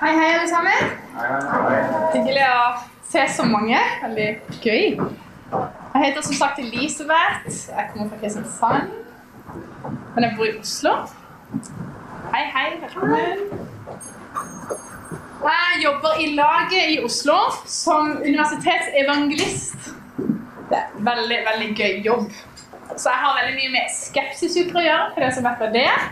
Hei, hei, alle sammen. Hyggelig å se så mange. Veldig gøy. Jeg heter som sagt Elisabeth. Jeg kommer fra Kristiansand. Men jeg bor i Oslo. Hei, hei. Velkommen. Jeg jobber i laget i Oslo som universitetsevangelist. Det er en veldig, veldig gøy jobb. Så jeg har veldig mye med skepsisuker å gjøre, for det som vet det er.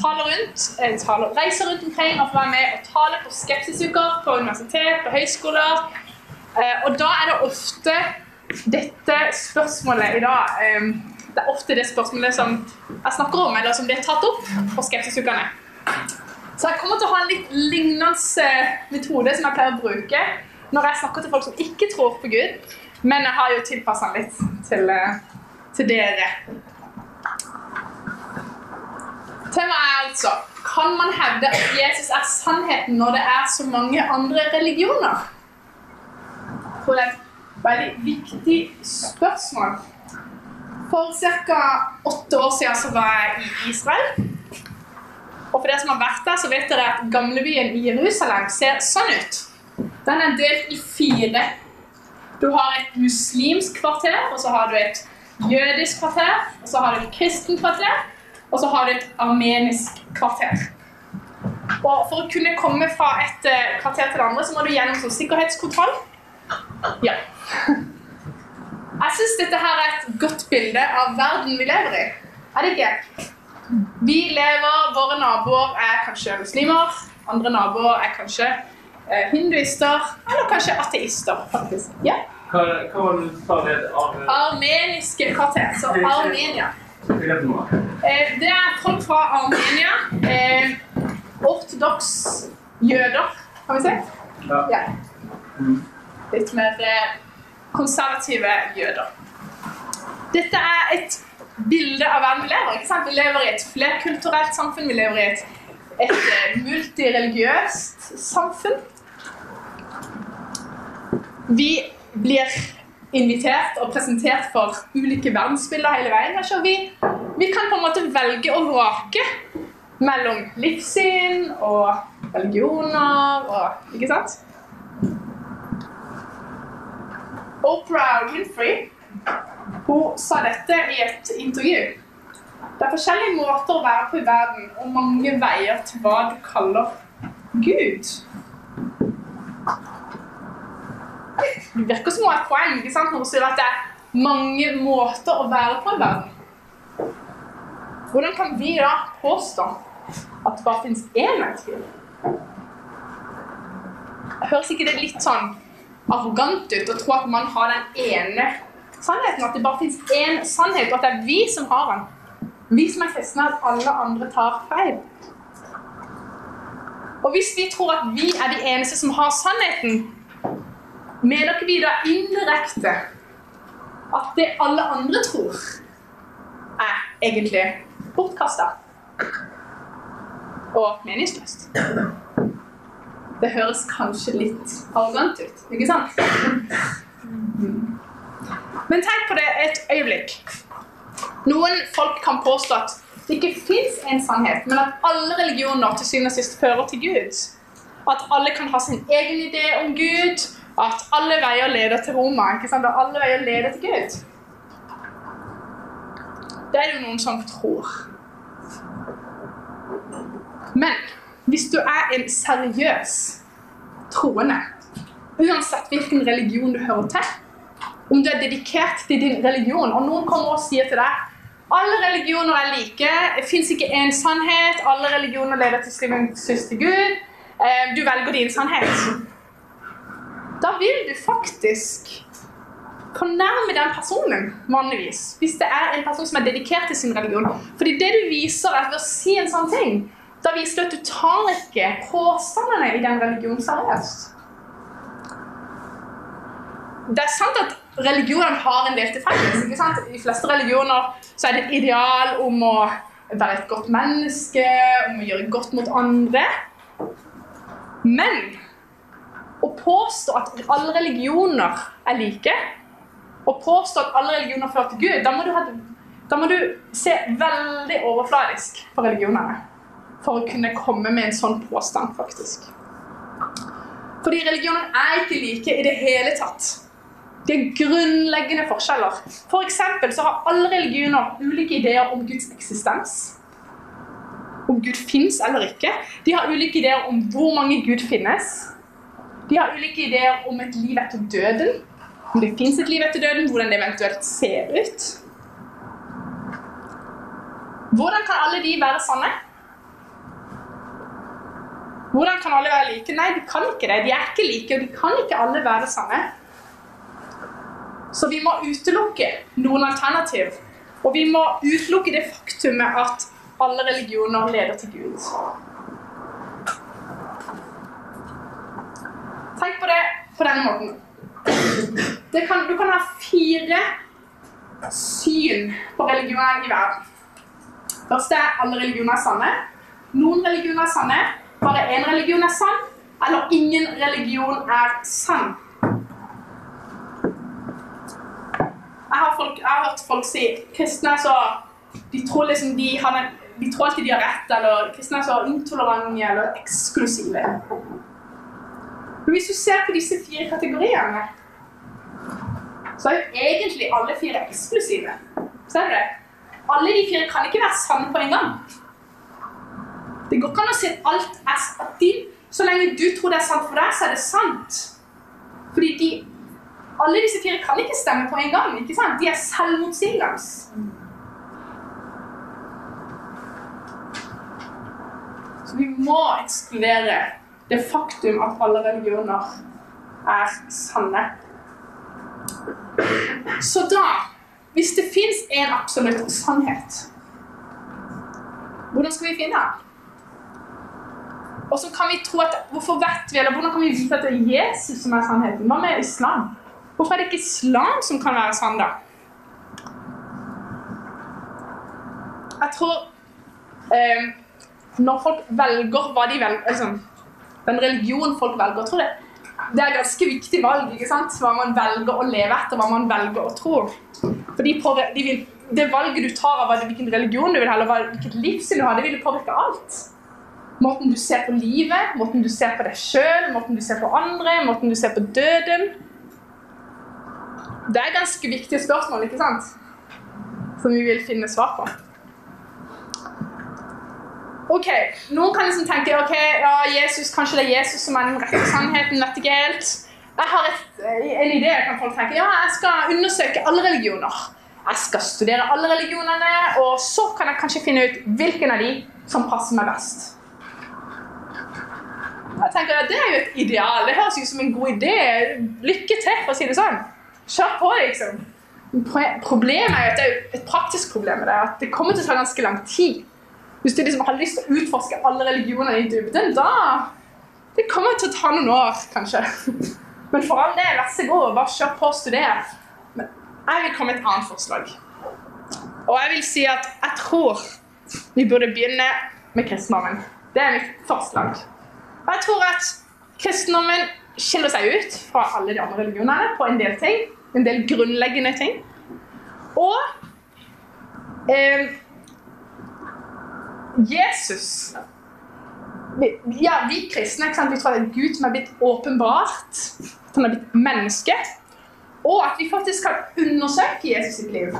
Taler rundt, eh, taler, reiser rundt omkring og får være med og tale på skepsisuker på universitet, på høyskoler. Eh, Og da er det ofte dette spørsmålet i dag eh, Det er ofte det spørsmålet som jeg snakker om, eller som blir tatt opp på skepsisukene. Så jeg kommer til å ha en litt lignende metode som jeg pleier å bruke når jeg snakker til folk som ikke tror på Gud, men jeg har jo tilpassa den litt til, til dere. Temaet er altså Kan man hevde at Jesus er sannheten når det er så mange andre religioner? Jeg tror det er et veldig viktig spørsmål. For ca. åtte år siden så var jeg i Israel. Og for dere som har vært der, så vet dere at gamlebyen i Jerusalem ser sånn ut. Den er delt i fire. Du har et muslimsk kvarter, og så har du et jødisk kvarter, og så har du et kristent kvarter, og så har du et armenisk kvarter. Og For å kunne komme fra et eh, kvarter til det andre, så må du gjennom sånn sikkerhetskontroll. Ja. Jeg syns dette her er et godt bilde av verden vi lever i. Er det ikke? Vi lever, Våre naboer er kanskje muslimer, andre naboer er kanskje eh, hinduister, eller kanskje ateister. faktisk. Ja. Hva, hva var det du sa Armeniske kvarter. Så Armenia. Eh, det er folk fra Armenia. Eh, ortodoks jøder, kan vi si. Ja. Ja. Litt mer eh, konservative jøder. Dette er et bilde av verden vi lever i. Vi lever i et flerkulturelt samfunn. Vi lever i et, et eh, multireligiøst samfunn. Vi blir invitert og presentert for ulike verdensbilder hele veien. her, vi, vi kan på en måte velge og vrake mellom livssyn og religioner og Ikke sant? Oprah Winfrey hun sa dette i et intervju. Det er forskjellige måter å være på i verden, og mange veier til hva du kaller Gud. Det virker som hun har et poeng ikke sant, når hun sier at det er mange måter å være på i verden. Hvordan kan vi da påstå at det bare finnes én Gud? Høres ikke det litt sånn arrogant ut å tro at man har den ene sannheten? At det bare finnes én sannhet, og at det er vi som har den? Vi som er kristne, at alle andre tar feil. Og hvis vi tror at vi er de eneste som har sannheten, mener ikke vi da indirekte at det alle andre tror, er egentlig bortkasta og meningsløst? Det høres kanskje litt arrogant ut, ikke sant? Men tenk på det et øyeblikk. Noen folk kan påstå at det ikke fins en sannhet, men at alle religioner til syvende og sist fører til Gud. At alle kan ha sin egen idé om Gud, at alle veier leder til Roma. ikke sant? Og alle veier leder til Gud. Det er jo noen som tror. Men hvis du er en seriøs troende, uansett hvilken religion du hører til, om du er dedikert til din religion, og noen kommer og sier til deg alle religioner er like, det fins ikke én sannhet, alle religioner leder til syvende og til Gud, eh, du velger din sannhet. Da vil du faktisk fornærme den personen, vanligvis. Hvis det er en person som er dedikert til sin religion. Fordi det du viser er ved å si en sånn ting, da viser du at du tar ikke påstandene i den religionen seriøst. Det er sant at religionene har en del til felles. ikke sant? I fleste religioner så er det et ideal om å være et godt menneske, om å gjøre godt mot andre. Men å påstå at alle religioner er like, og påstå at alle religioner fører til Gud, da må ha, da må du se veldig overfladisk på religionene for å kunne komme med en sånn påstand, faktisk. Fordi religionene er ikke like i det hele tatt. Det er grunnleggende forskjeller. For eksempel så har alle religioner ulike ideer om Guds eksistens. Om Gud fins eller ikke. De har ulike ideer om hvor mange Gud finnes. De har ulike ideer om et liv etter døden. Om det fins et liv etter døden, hvordan det eventuelt ser ut. Hvordan kan alle de være sanne? Hvordan kan alle være like? Nei, de kan ikke det. De er ikke like, og de kan ikke alle være sanne. Så vi må utelukke noen alternativ. Og vi må utelukke det faktumet at alle religioner leder til Gud. Tenk på det på denne måten. Kan, du kan ha fire syn på religioner i verden. Først er alle religioner sanne. Noen religioner er sanne. Bare én religion er sann. Eller ingen religion er sann. Jeg har, folk, jeg har hørt folk si kristne så De tror liksom de, har de tror alltid de har rett, eller kristne er så intolerante eller eksklusive. Men hvis du ser på disse fire kategoriene, så er jo egentlig alle fire eksklusive. Ser du det? Alle de fire kan ikke være sanne på en gang. Det går ikke an å si at alt er din. Så lenge du tror det er sant for deg, så er det sant. Fordi de, alle disse fire kan ikke stemme på en gang. ikke sant? De er selvmotsigende. Så vi må ekskludere det faktum at alle religioner er sanne. Så da, hvis det fins en absolutt sannhet, hvordan skal vi finne den? Og så kan vi tro at Hvorfor vet vi, eller hvordan kan vi vite at det er Jesus som er sannheten? Hva med islam? Hvorfor er det ikke islam som kan være sann, da? Jeg tror eh, Når folk velger hva de velger altså, Den religionen folk velger, å tro det er ganske viktig valg. ikke sant? Hva man velger å leve etter, hva man velger å tro. For de de vil, Det valget du tar av hvilken religion du vil ha, eller hvilket livssyn du har, det vil påvirke alt. Måten du ser på livet, måten du ser på deg sjøl, måten du ser på andre, måten du ser på døden. Det er ganske viktige spørsmål, ikke sant? Som vi vil finne svar på. Ok, Noen kan liksom tenke ok, ja, Jesus, kanskje det er Jesus som er den rette sannheten. Vet ikke helt. Jeg har et, en idé. kan folk tenke, ja, Jeg skal undersøke alle religioner. Jeg skal studere alle religionene, og så kan jeg kanskje finne ut hvilken av de som passer meg best. Jeg tenker at Det er jo et ideal. Det høres ut som en god idé. Lykke til, for å si det sånn. Kjør på, liksom. Problemet er jo at det er et praktisk problem det, at det kommer til å ta ganske lang tid. Hvis du liksom har lyst til å utforske alle religioner i dybden, da Det kommer til å ta noen år, kanskje. Men for all del, vær så god, bare kjør på og studer. Men jeg vil komme med et annet forslag. Og jeg vil si at jeg tror vi burde begynne med kristendommen. Det er mitt forslag. Og jeg tror at kristendommen skiller seg ut fra alle de andre religionene på en del ting. En del grunnleggende ting. Og eh, Jesus ja, Vi kristne vi tror det er Gud som er blitt åpenbart. Han er blitt menneske. Og at vi faktisk kan undersøke Jesus sitt liv.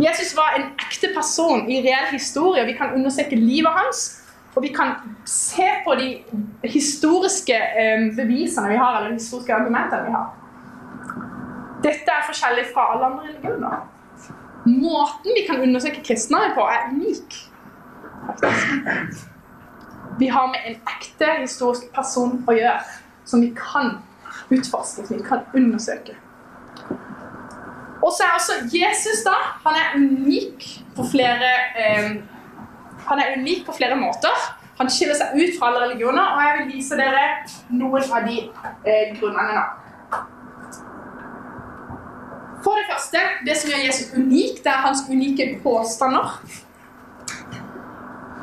Jesus var en ekte person i reell historie. Vi kan undersøke livet hans og vi kan se på de historiske eh, bevisene vi har, eller de historiske argumentene vi har. Dette er forskjellig fra alle andre religioner. Måten vi kan undersøke kristne på, er unik. Vi har med en ekte historisk person å gjøre, som vi kan utforske, som vi kan undersøke. Og så er også Jesus da, han er unik på flere eh, han er unik på flere måter. Han skiller seg ut fra alle religioner, og jeg vil vise dere noen av de eh, grunnene nå. For det første, det som gjør Jesus unik, det er hans unike påstander.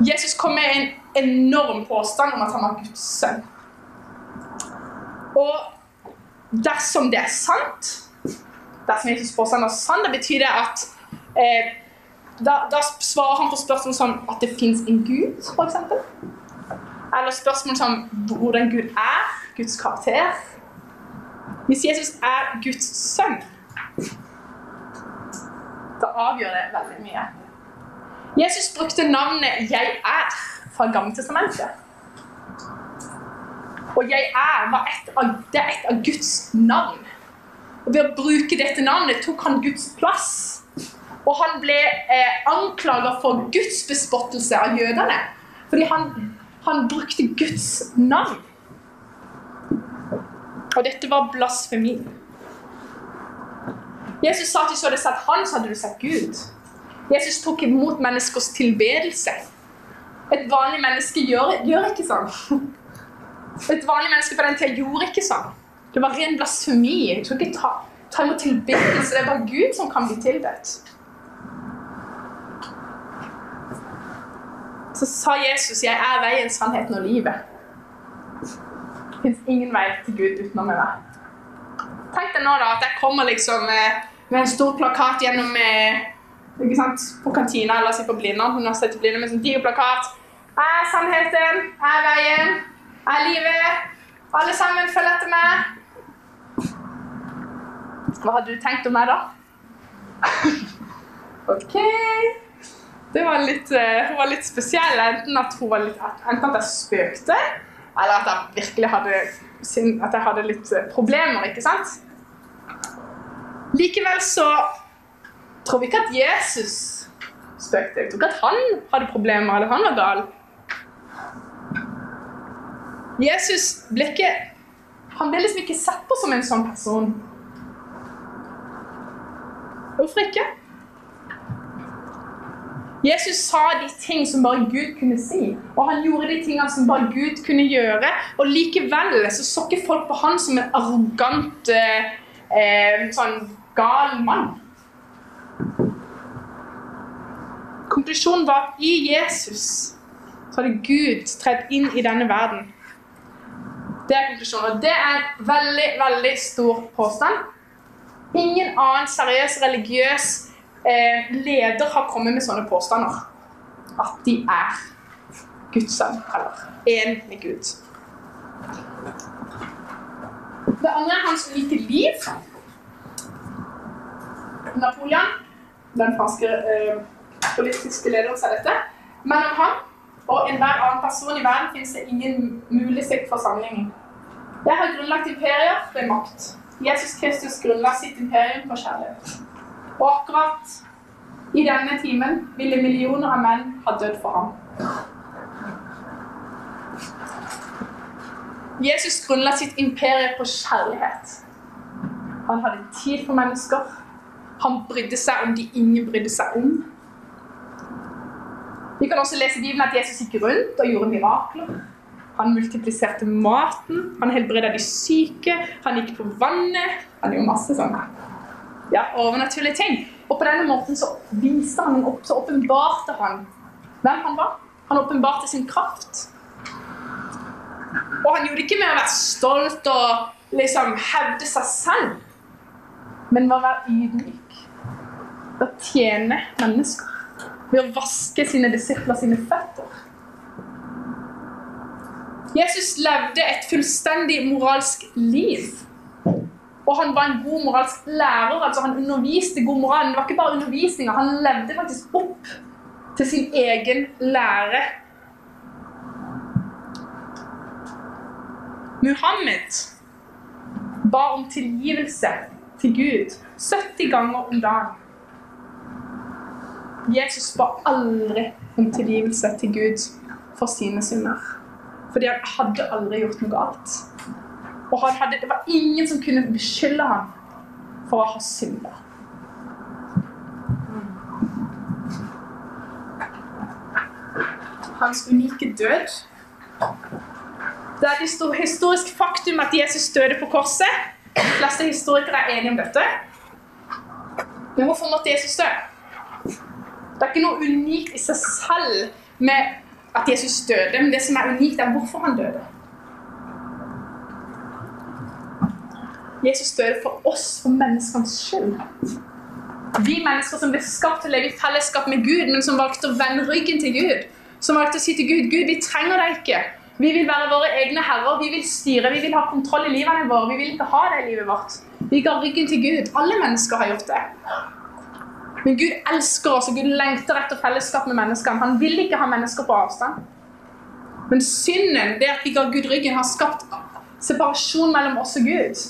Jesus kom med en enorm påstand om at han var Guds sønn. Og dersom det er sant, dersom Jesus påstand er sann, det betyr det at eh, da, da, svarer han på spørsmål som at det fins en gud, f.eks. Eller spørsmål som hvordan Gud er. Guds karakter, hvis Jesus er Guds sønn, da avgjør det veldig mye. Jesus brukte navnet 'Jeg er' fra Gammeltestamentet. Og 'Jeg er' et av, det er et av Guds navn. Og Ved å bruke dette navnet tok han Guds plass. Og han ble eh, anklaga for Guds bespottelse av jødene. Fordi han, han brukte Guds navn. Og dette var blasfemi. Jesus sa at du hadde sett han, så hadde du sett Gud. Jesus tok imot menneskers tilbedelse. Et vanlig menneske gjør, gjør ikke sånn. Et vanlig menneske på den tida gjorde ikke sånn. Det var ren blasfemi. Jeg tror ikke ta, ta imot tilbedelse. Det er bare Gud som kan bli tilbedt. Så sa Jesus, 'Jeg er veien, sannheten og livet'. Det fins ingen vei til Gud utenom meg. Tenk deg nå da, at jeg kommer liksom eh, med en stor plakat gjennom eh, ikke sant, på kantina eller sitter på Blindern, Universitetet Blindern med sånn diger plakat. er sannheten, jeg er veien, jeg er livet'. Alle sammen, følg etter meg. Hva hadde du tenkt om meg da? OK. Det var litt, eh, hun var litt spesiell. Enten at, hun var litt, enten at jeg spøkte, eller at jeg virkelig hadde, at jeg hadde litt eh, problemer. ikke sant? Likevel så tror vi ikke at Jesus spøkte. Vi tror ikke at han hadde problemer, eller han var gal. Jesus ble ikke Han ble liksom ikke sett på som en sånn person. Hvorfor ikke? Jesus sa de ting som bare Gud kunne si, og han gjorde de tingene som bare Gud kunne gjøre. Og likevel så så ikke folk på han som en arrogant, eh, eh, sånn gal mann. Konklusjonen var i Jesus så hadde Gud tredd inn i denne verden. Det er konklusjonen, og det er en veldig, veldig stor påstand. Ingen annen seriøs religiøs eh, leder har kommet med sånne påstander. At de er Guds sønn, eller én med Gud. Det andre er hans unike liv. Napoleon, den franske eh, politiske lederen, sa dette. Mellom ham og enhver annen person i verden finnes det ingen mulig sikt for sammenligning. Jeg har grunnlagt imperier ved makt. Jesus Kristus grunnla sitt imperium på kjærlighet. Og akkurat i denne timen ville millioner av menn ha dødd for ham. Jesus grunnla sitt imperium på kjærlighet. Han hadde tid for mennesker. Han brydde seg om de ingen brydde seg om. Vi kan også lese i Bibelen at Jesus gikk rundt og gjorde mirakler. Han multipliserte maten, han helbreda de syke, han gikk på vannet. Han gjorde masse sånne ja, overnaturlige ting. Og på denne måten så viste han opp, så åpenbarte han hvem han var. Han åpenbarte sin kraft. Og han gjorde det ikke med å være stolt og liksom hevde seg selv, men med å være ydmyk. Ved å tjene mennesker. Ved å vaske sine disipler sine føtter. Jesus levde et fullstendig moralsk liv. Og han var en god moralsk lærer. altså Han underviste god moral. Men det var ikke bare undervisninga, han levde faktisk opp til sin egen lære. Muhammed ba om tilgivelse til Gud 70 ganger om dagen. Jesus ba aldri om tilgivelse til Gud for sine synder. Fordi han hadde aldri gjort noe galt. Og hadde, det var ingen som kunne beskylde ham for å ha synder. Hans unike død. Det er et historisk faktum at Jesus døde på korset. De fleste historikere er enige om dette. Men hvorfor måtte Jesus dø? Det er ikke noe unikt i seg selv med at Jesus døde, men det som er unikt, er hvorfor han døde. Jesus døde for oss, for menneskenes skyld. Vi mennesker som ble skapt til å leve i fellesskap med Gud, men som valgte å vende ryggen til Gud. Som valgte å si til Gud Gud, vi trenger deg ikke. Vi vil være våre egne herrer, vi vil styre, vi vil ha kontroll i livene våre. Vi vil ikke ha det i livet vårt. Vi ga ryggen til Gud. Alle mennesker har gjort det. Men Gud elsker oss, og Gud lengter etter fellesskap med menneskene. Han vil ikke ha mennesker på avstand. Men synden, det at vi ga Gud ryggen, har skapt separasjon mellom oss og Gud.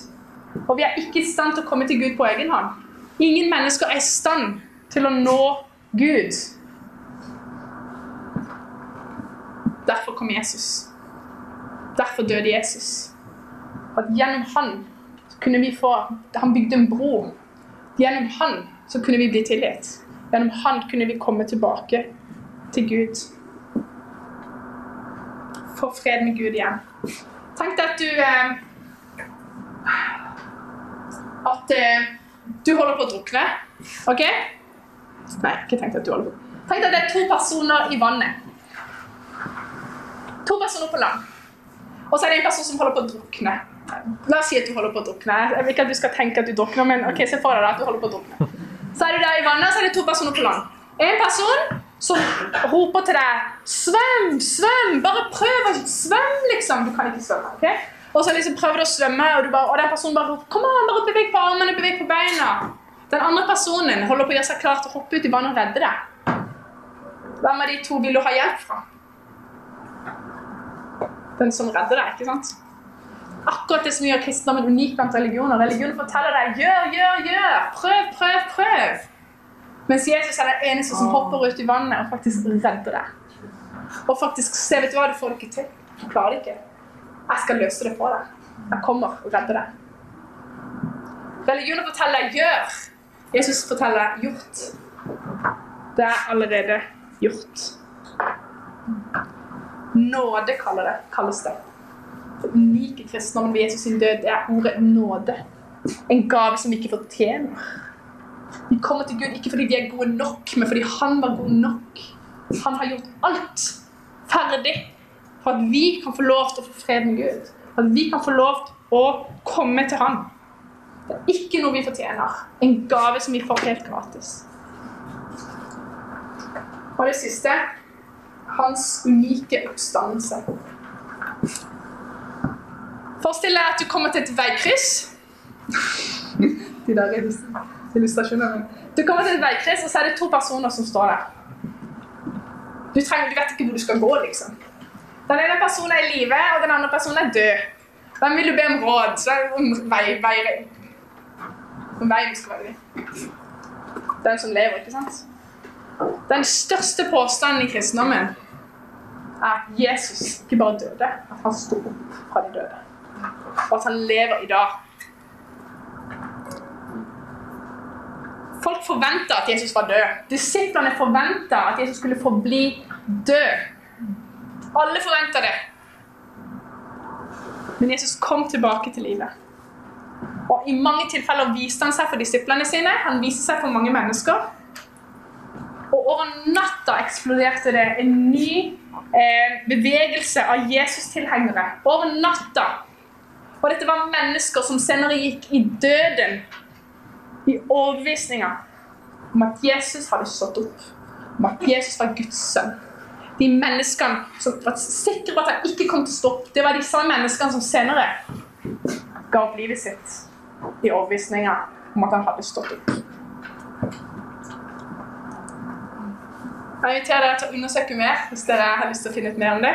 Og vi er ikke i stand til å komme til Gud på egen hånd. Ingen mennesker er i stand til å nå Gud. Derfor kom Jesus. Derfor døde Jesus. At gjennom han kunne vi få Han bygde en bro. Gjennom han så kunne vi bli tilgitt. Gjennom han kunne vi komme tilbake til Gud. Få fred med Gud igjen. Tenk deg at du eh, At eh, du holder på å drukne. OK? Nei, ikke tenk deg at du holder på. Tenk deg at det er to personer i vannet. To personer på land. Og så er det en person som holder på å drukne. La oss si at du holder på å drukne. Jeg vil ikke at du skal tenke at du drukner, men ok, se for deg at du holder på å drukne. Så er du der i vannet, så er det to personer på land. En person som roper til deg 'Svøm! Svøm! Bare prøv å svømme!' liksom. Du kan ikke svømme. ok? Og så liksom prøver du å svømme, og, bare, og den personen bare roper 'Kom an, bare beveg på armene, beveg på beina'. Den andre personen holder på å gjøre seg klar til å hoppe ut i vannet og redde deg. Hvem av de to vil du ha hjelp fra? Den som redder deg, ikke sant? Akkurat det som gjør kristendommen unik blant religioner. Religionen forteller deg 'gjør, gjør, gjør'. Prøv, prøv, prøv. Mens Jesus er den eneste som hopper ut i vannet og faktisk redder deg. Og faktisk se, vet du hva, du får det ikke til. Du klarer det ikke. Jeg skal løse det for deg. Jeg kommer og redder deg. Religionen forteller deg 'gjør'. Jesus forteller 'gjort'. Det er allerede gjort. Nåde kalles det. Unike kristendommen ved Jesus sin død det er ordet nåde. En gave som vi ikke fortjener. Vi kommer til Gud ikke fordi vi er gode nok, men fordi Han var god nok. Han har gjort alt ferdig for at vi kan få lov til å få fred med Gud. For At vi kan få lov til å komme til Han. Det er ikke noe vi fortjener. En gave som vi får helt gratis. Og det siste hans unike oppstandelse. Forestill deg at du kommer til et veikryss. De der illustrasjonene. Du kommer til et veikryss, og så er det to personer som står der. Du, trenger, du vet ikke hvor du skal gå, liksom. Den ene personen er i live, og den andre personen er død. Hvem vil du be om råd? Så er det om vei, vei, om veien skal velge. Den som lever, ikke sant? Den største påstanden i kristendommen er at Jesus ikke bare døde, at han sto opp fra de døde. Og at han lever i dag. Folk forventa at Jesus var død. Disiplene forventa at Jesus skulle forbli død. Alle forventa det. Men Jesus kom tilbake til livet. Og I mange tilfeller viste han seg for disiplene sine. Han viste seg for mange mennesker. Og over natta eksploderte det en ny eh, bevegelse av Jesus-tilhengere. Over natta. Og dette var mennesker som senere gikk i døden i overbevisninga om at Jesus hadde stått opp. Om at Jesus var Guds sønn. De menneskene som var sikre på at han ikke kom til å stå opp, det var samme menneskene som senere ga opp livet sitt i overbevisninga om at han hadde stått opp. Jeg inviterer dere til å undersøke mer hvis dere har lyst til å finne ut mer om det.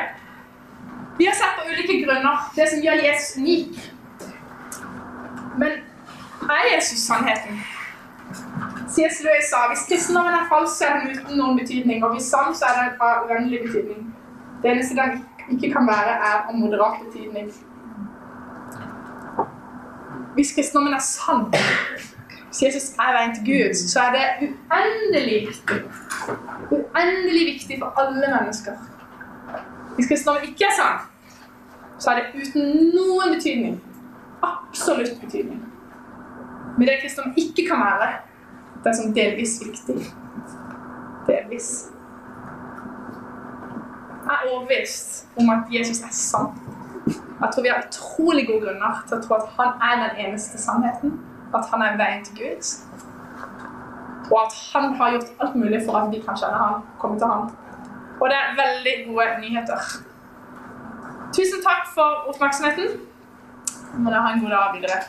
Vi har sett på ulike grunner det som gjør Jesus unik. Men er Jesus sannheten? C.S. Lewis sa hvis kristendommen er falsk, så er den uten noen betydning. Og hvis sann, så er den av uendelig betydning. Det eneste den ikke kan være, er av moderat betydning. Hvis kristendommen er sann, hvis Jesus er veien til Gud, så er det uendelig viktig. Uendelig viktig for alle mennesker. Hvis kristendommen ikke er sann, så er det uten noen betydning. Absolutt betydning. Men det kristendommen ikke kan være, det er som delvis viktig. Delvis. Jeg er overbevist om at Jesus er sann. Jeg tror vi har utrolig gode grunner til å tro at han er den eneste sannheten. At han er veien til Gud. Og at han har gjort alt mulig for at vi kan kjenne han, komme til han. Og det er veldig gode nyheter. Tusen takk for oppmerksomheten. Må dere ha en god dag videre.